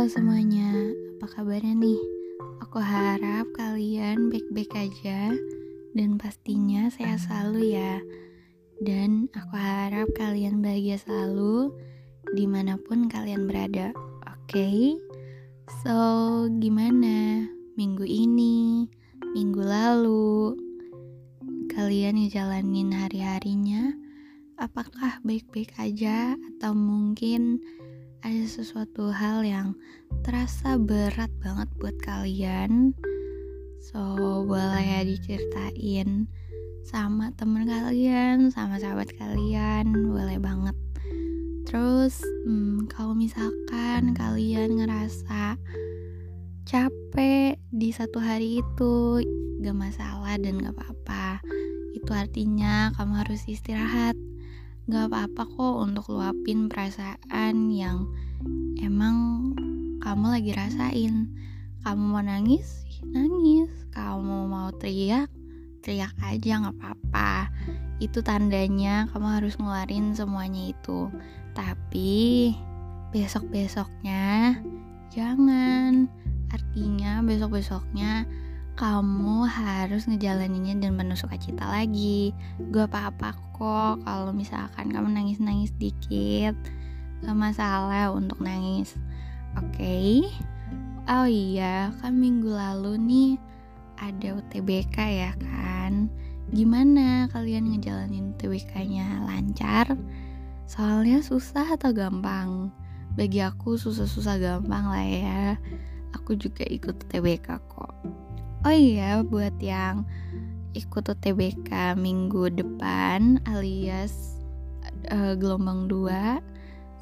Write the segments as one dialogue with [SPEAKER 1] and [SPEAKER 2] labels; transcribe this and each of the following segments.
[SPEAKER 1] Halo semuanya, apa kabarnya nih? Aku harap kalian baik-baik aja dan pastinya sehat selalu ya. Dan aku harap kalian bahagia selalu di mana pun kalian berada. Oke, okay? so gimana minggu ini, minggu lalu? Kalian ngejalanin hari-harinya? Apakah baik-baik aja atau mungkin ada sesuatu hal yang terasa berat banget buat kalian. So boleh ya diceritain sama temen kalian sama sahabat kalian boleh banget. Terus hmm, kalau misalkan kalian ngerasa capek di satu hari itu gak masalah dan gak apa-apa. Itu artinya kamu harus istirahat Gak apa-apa kok untuk luapin perasaan yang emang kamu lagi rasain. Kamu mau nangis, nangis. Kamu mau teriak, teriak aja gak apa-apa. Itu tandanya kamu harus ngeluarin semuanya itu. Tapi besok-besoknya jangan. Artinya besok-besoknya kamu harus ngejalaninnya dan penuh sukacita lagi. Gue apa-apa kok kalau misalkan kamu nangis-nangis dikit. Gak masalah untuk nangis. Oke? Okay? oh iya kan minggu lalu nih ada UTBK ya kan? Gimana kalian ngejalanin UTBK-nya lancar? Soalnya susah atau gampang? Bagi aku susah-susah gampang lah ya. Aku juga ikut UTBK kok Oh iya, buat yang ikut UTBK minggu depan alias uh, gelombang 2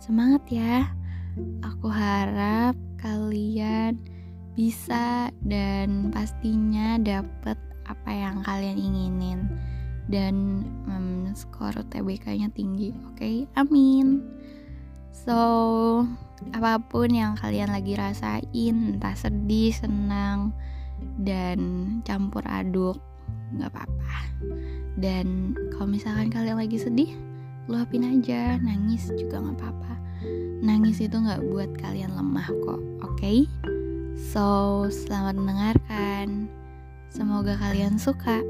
[SPEAKER 1] semangat ya aku harap kalian bisa dan pastinya dapet apa yang kalian inginin dan um, skor UTBK-nya tinggi oke okay? amin so apa pun yang kalian lagi rasain entah sedih senang dan campur aduk nggak apa-apa. Dan kalau misalkan kalian lagi sedih luapin aja nangis juga nggak apa-apa. Nangis itu nggak buat kalian lemah kok oke? Okay? so selamat mendengarkan. Semoga kalian suka.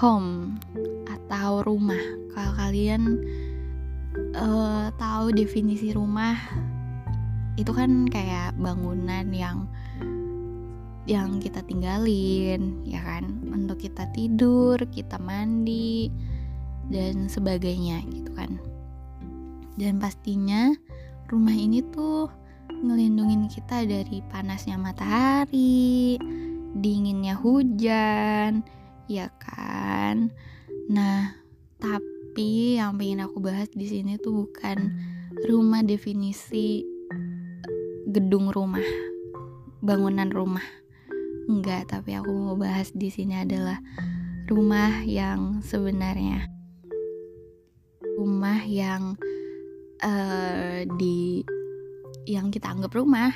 [SPEAKER 1] Home atau rumah. Kalau kalian uh, tahu definisi rumah itu kan kayak bangunan yang yang kita tinggalin ya kan? Untuk kita tidur kita mandi dan sebagainya gitu kan. Dan pastinya rumah ini tuh ngelindungin kita dari panasnya matahari dinginnya hujan ya kan? Nah tapi yang pengen aku bahas di sini tuh bukan rumah definisi gedung rumah bangunan rumah Enggak, tapi aku mau bahas di sini adalah rumah yang sebenarnya. Rumah yang uh, di yang kita anggap rumah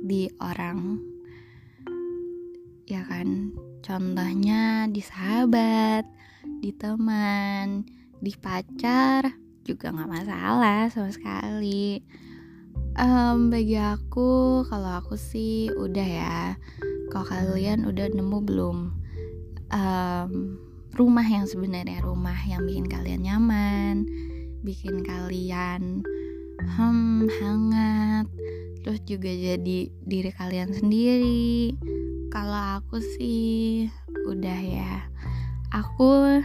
[SPEAKER 1] di orang. Ya kan? Contohnya di sahabat di teman di pacar juga nggak masalah sama sekali. Um, bagi aku kalau aku sih udah ya kalau kalian udah nemu belum um, rumah yang sebenarnya rumah yang bikin kalian nyaman bikin kalian hmm hangat terus juga jadi diri kalian sendiri. Kalau aku sih udah ya. Aku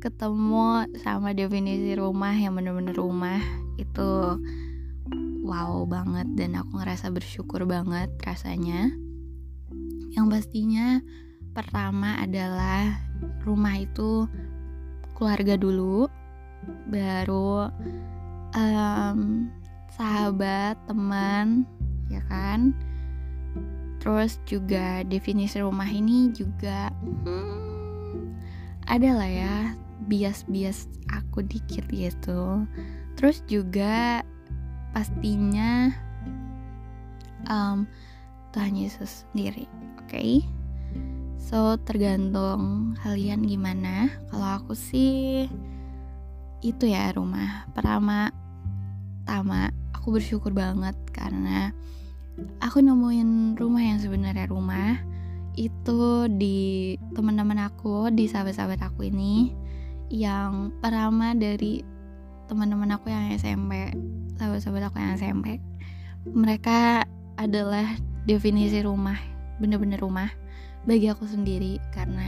[SPEAKER 1] ketemu sama definisi rumah yang bener-bener rumah itu wow banget dan aku ngerasa bersyukur banget rasanya yang pastinya pertama adalah rumah itu keluarga dulu, baru um, sahabat, teman, ya kan. Terus juga definisi rumah ini juga hmm, ada ya bias-bias aku dikit gitu. Terus juga pastinya um, Tuhan Yesus sendiri okay? so tergantung kalian gimana. Kalau aku sih itu ya rumah pertama tama aku bersyukur banget karena aku nemuin rumah yang sebenarnya rumah. Itu di teman-teman aku di sahabat-sahabat aku ini yang pertama dari teman-teman aku yang SMP sahabat-sahabat aku yang SMP mereka adalah definisi rumah bener-bener rumah bagi aku sendiri. Karena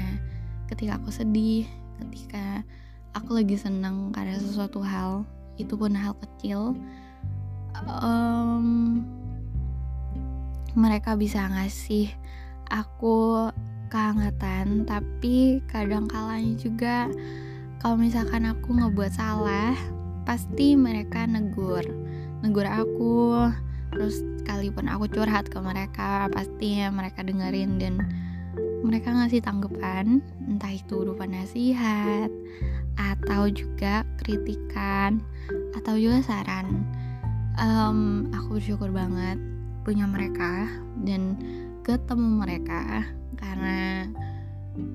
[SPEAKER 1] ketika aku sedih ketika aku lagi senang karena sesuatu hal itu pun hal kecil um, mereka bisa ngasih aku kehangatan. Tapi kadang kalanya juga kalau misalkan aku ngebuat salah pasti mereka negur negur aku terus sekalipun aku curhat ke mereka pasti ya mereka dengerin dan mereka ngasih tanggapan entah itu berupa nasihat atau juga kritikan atau juga saran. Um, aku bersyukur banget punya mereka dan ketemu mereka karena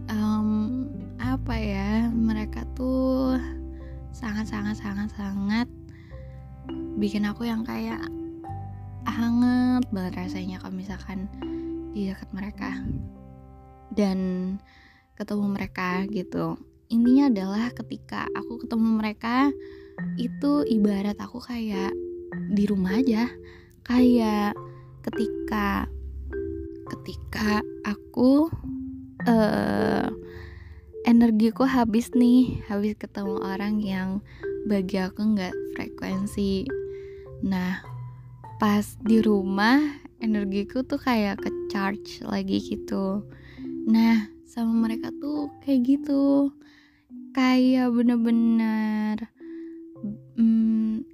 [SPEAKER 1] um, apa ya mereka tuh sangat sangat sangat sangat bikin aku yang kayak hangat banget rasanya kalau misalkan di dekat mereka. Dan ketemu mereka gitu. Intinya adalah ketika aku ketemu mereka itu ibarat aku kayak di rumah aja. Kayak ketika ketika aku uh, energiku habis nih. Habis ketemu orang yang bagi aku nggak frekuensi. Nah pas di rumah energiku tuh kayak ke charge lagi gitu. Nah sama mereka tuh kayak gitu. Kayak bener-bener hmm,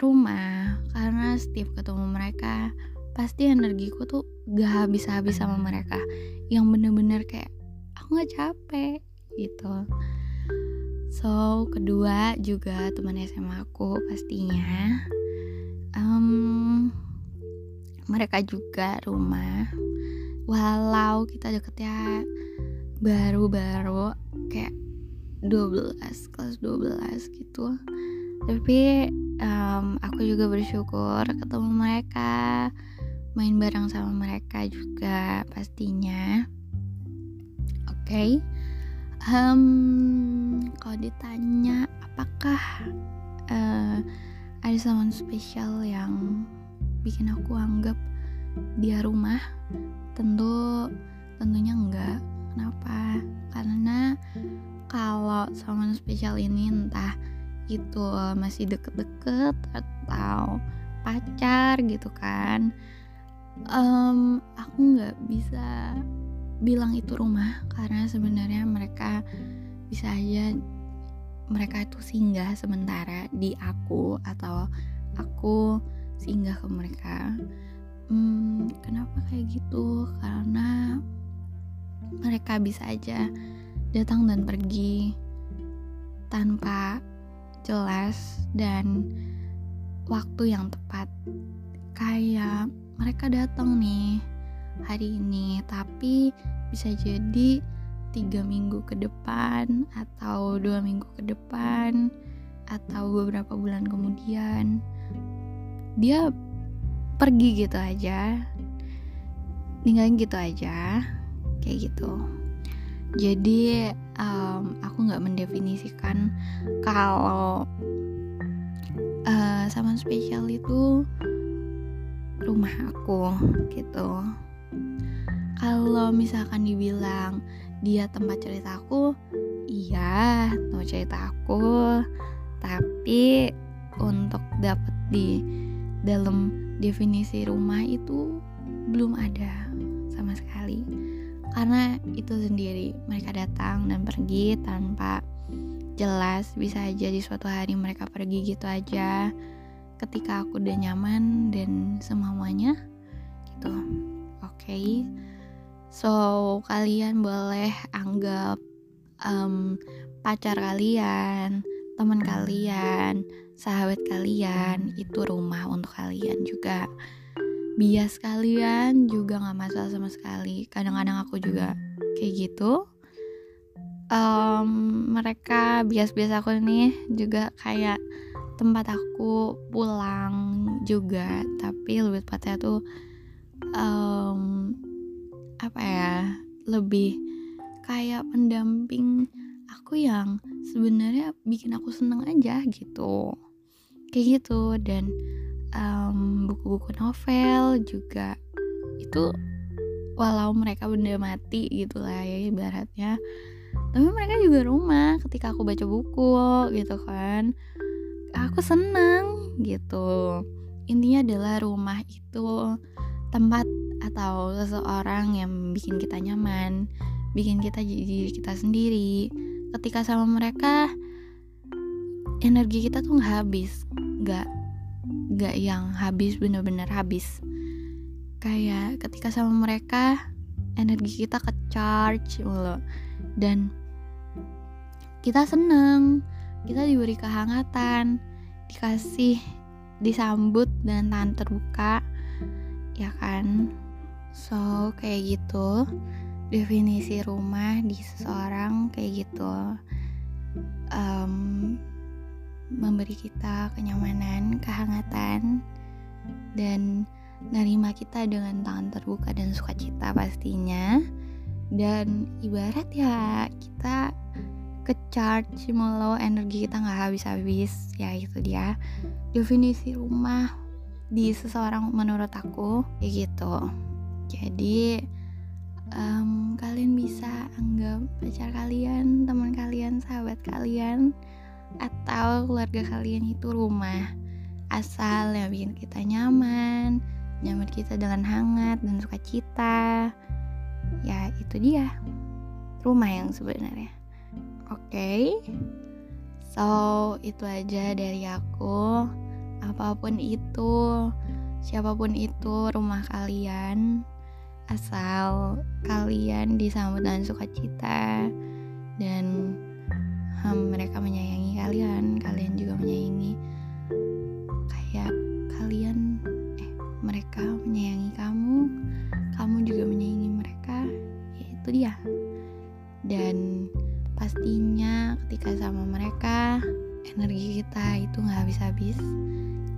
[SPEAKER 1] rumah. Karena setiap ketemu mereka pasti energiku tuh gak habis-habis sama mereka. Yang bener-bener kayak aku gak capek gitu. So kedua juga teman SMA aku pastinya. Um, mereka juga rumah walau kita deketnya baru-baru kayak 12 kelas 12 gitu tapi um, aku juga bersyukur ketemu mereka main bareng sama mereka juga pastinya oke okay. um, kalau ditanya apakah uh, ada someone spesial yang bikin aku anggap dia rumah tentu tentunya enggak. Kenapa? Karena kalau someone spesial ini entah itu masih deket-deket atau pacar gitu kan um, aku nggak bisa bilang itu rumah karena sebenarnya mereka bisa aja mereka itu singgah sementara di aku atau aku singgah ke mereka. Hmm, kenapa kayak gitu? Karena mereka bisa aja datang dan pergi tanpa jelas dan waktu yang tepat. Kayak mereka datang nih hari ini tapi bisa jadi tiga minggu ke depan atau dua minggu ke depan atau beberapa bulan kemudian dia pergi gitu aja. Ninggalin gitu aja. Kayak gitu. Jadi um, aku nggak mendefinisikan kalau uh, sama spesial itu rumah aku gitu. Kalau misalkan dibilang dia tempat ceritaku iya tempat cerita aku. Tapi untuk dapet di dalam definisi rumah itu belum ada sama sekali. Karena itu sendiri mereka datang dan pergi tanpa jelas bisa aja di suatu hari mereka pergi gitu aja. Ketika aku udah nyaman dan semuanya gitu. Oke. Okay. so kalian boleh anggap um, pacar kalian teman kalian sahabat kalian itu rumah untuk kalian juga. Bias kalian juga nggak masalah sama sekali. Kadang-kadang aku juga kayak gitu. Um, mereka bias-bias aku nih juga kayak tempat aku pulang juga. Tapi lebih tepatnya tuh um, apa ya lebih kayak pendamping aku yang sebenarnya bikin aku seneng aja gitu kayak gitu. Dan buku buku-buku novel juga itu walau mereka benda mati gitu lah ya ibaratnya. Tapi mereka juga rumah ketika aku baca buku gitu kan. Aku seneng gitu. Intinya adalah rumah itu tempat atau seseorang yang bikin kita nyaman bikin kita jadi diri kita sendiri. Ketika sama mereka energi kita tuh nggak habis. Nggak nggak yang habis bener-bener habis. Kayak ketika sama mereka energi kita ke charge loh dan kita seneng kita diberi kehangatan dikasih disambut dengan tangan terbuka ya kan? So kayak gitu. Definisi rumah di seseorang kayak gitu. Um, memberi kita kenyamanan kehangatan dan nerima kita dengan tangan terbuka dan sukacita pastinya. Dan ibarat ya kita ke charge melo energi kita nggak habis-habis ya itu dia. Definisi rumah di seseorang menurut aku kayak gitu. Jadi um, kalian bisa anggap pacar kalian teman kalian sahabat kalian atau keluarga kalian itu rumah. Asal yang bikin kita nyaman nyambut kita dengan hangat dan sukacita. Ya itu dia. Rumah yang sebenarnya. Oke. Okay? so itu aja dari aku. Apa pun itu siapa pun itu rumah kalian asal kalian disambut dengan sukacita dan hmm, mereka menyayangi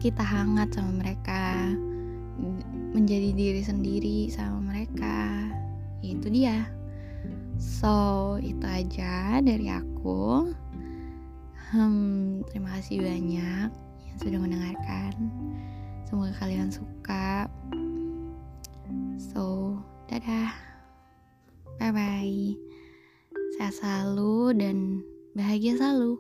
[SPEAKER 1] kita hangat sama mereka menjadi diri sendiri sama mereka itu dia so itu aja dari aku hmm, terima kasih banyak yang sudah mendengarkan Semoga kalian suka. So, dadah. Bye bye. Sehat selalu dan bahagia selalu.